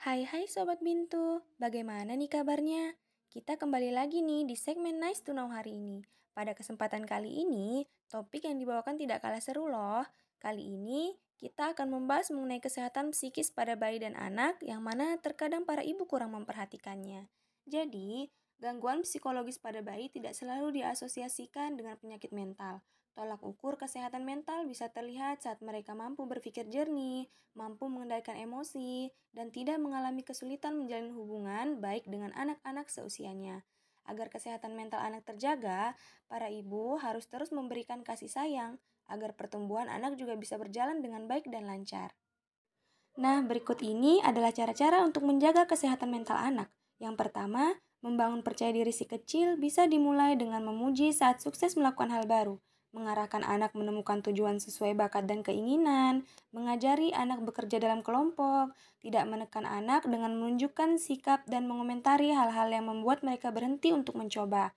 Hai hai Sobat Bintu, bagaimana nih kabarnya? Kita kembali lagi nih di segmen Nice to Know hari ini. Pada kesempatan kali ini, topik yang dibawakan tidak kalah seru loh. Kali ini, kita akan membahas mengenai kesehatan psikis pada bayi dan anak yang mana terkadang para ibu kurang memperhatikannya. Jadi, gangguan psikologis pada bayi tidak selalu diasosiasikan dengan penyakit mental. Tolak ukur kesehatan mental bisa terlihat saat mereka mampu berpikir jernih, mampu mengendalikan emosi, dan tidak mengalami kesulitan menjalin hubungan baik dengan anak-anak seusianya. Agar kesehatan mental anak terjaga, para ibu harus terus memberikan kasih sayang agar pertumbuhan anak juga bisa berjalan dengan baik dan lancar. Nah, berikut ini adalah cara-cara untuk menjaga kesehatan mental anak. Yang pertama, membangun percaya diri si kecil bisa dimulai dengan memuji saat sukses melakukan hal baru mengarahkan anak menemukan tujuan sesuai bakat dan keinginan, mengajari anak bekerja dalam kelompok, tidak menekan anak dengan menunjukkan sikap dan mengomentari hal-hal yang membuat mereka berhenti untuk mencoba.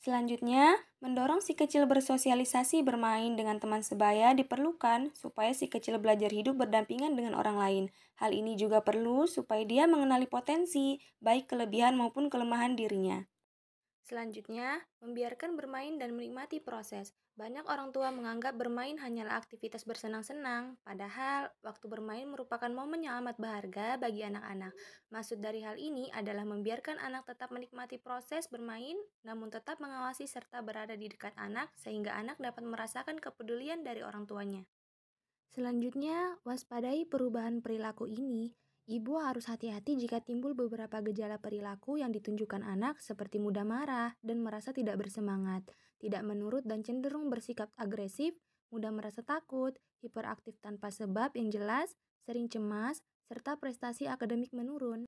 Selanjutnya, mendorong si kecil bersosialisasi bermain dengan teman sebaya diperlukan supaya si kecil belajar hidup berdampingan dengan orang lain. Hal ini juga perlu supaya dia mengenali potensi, baik kelebihan maupun kelemahan dirinya. Selanjutnya, membiarkan bermain dan menikmati proses. Banyak orang tua menganggap bermain hanyalah aktivitas bersenang-senang, padahal waktu bermain merupakan momen yang amat berharga bagi anak-anak. Maksud dari hal ini adalah membiarkan anak tetap menikmati proses bermain, namun tetap mengawasi serta berada di dekat anak sehingga anak dapat merasakan kepedulian dari orang tuanya. Selanjutnya, waspadai perubahan perilaku ini. Ibu harus hati-hati jika timbul beberapa gejala perilaku yang ditunjukkan anak seperti mudah marah dan merasa tidak bersemangat, tidak menurut dan cenderung bersikap agresif, mudah merasa takut, hiperaktif tanpa sebab yang jelas, sering cemas, serta prestasi akademik menurun.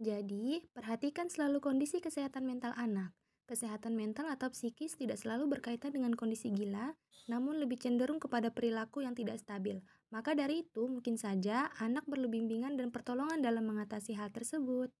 Jadi, perhatikan selalu kondisi kesehatan mental anak. Kesehatan mental atau psikis tidak selalu berkaitan dengan kondisi gila, namun lebih cenderung kepada perilaku yang tidak stabil. Maka dari itu, mungkin saja anak perlu bimbingan dan pertolongan dalam mengatasi hal tersebut.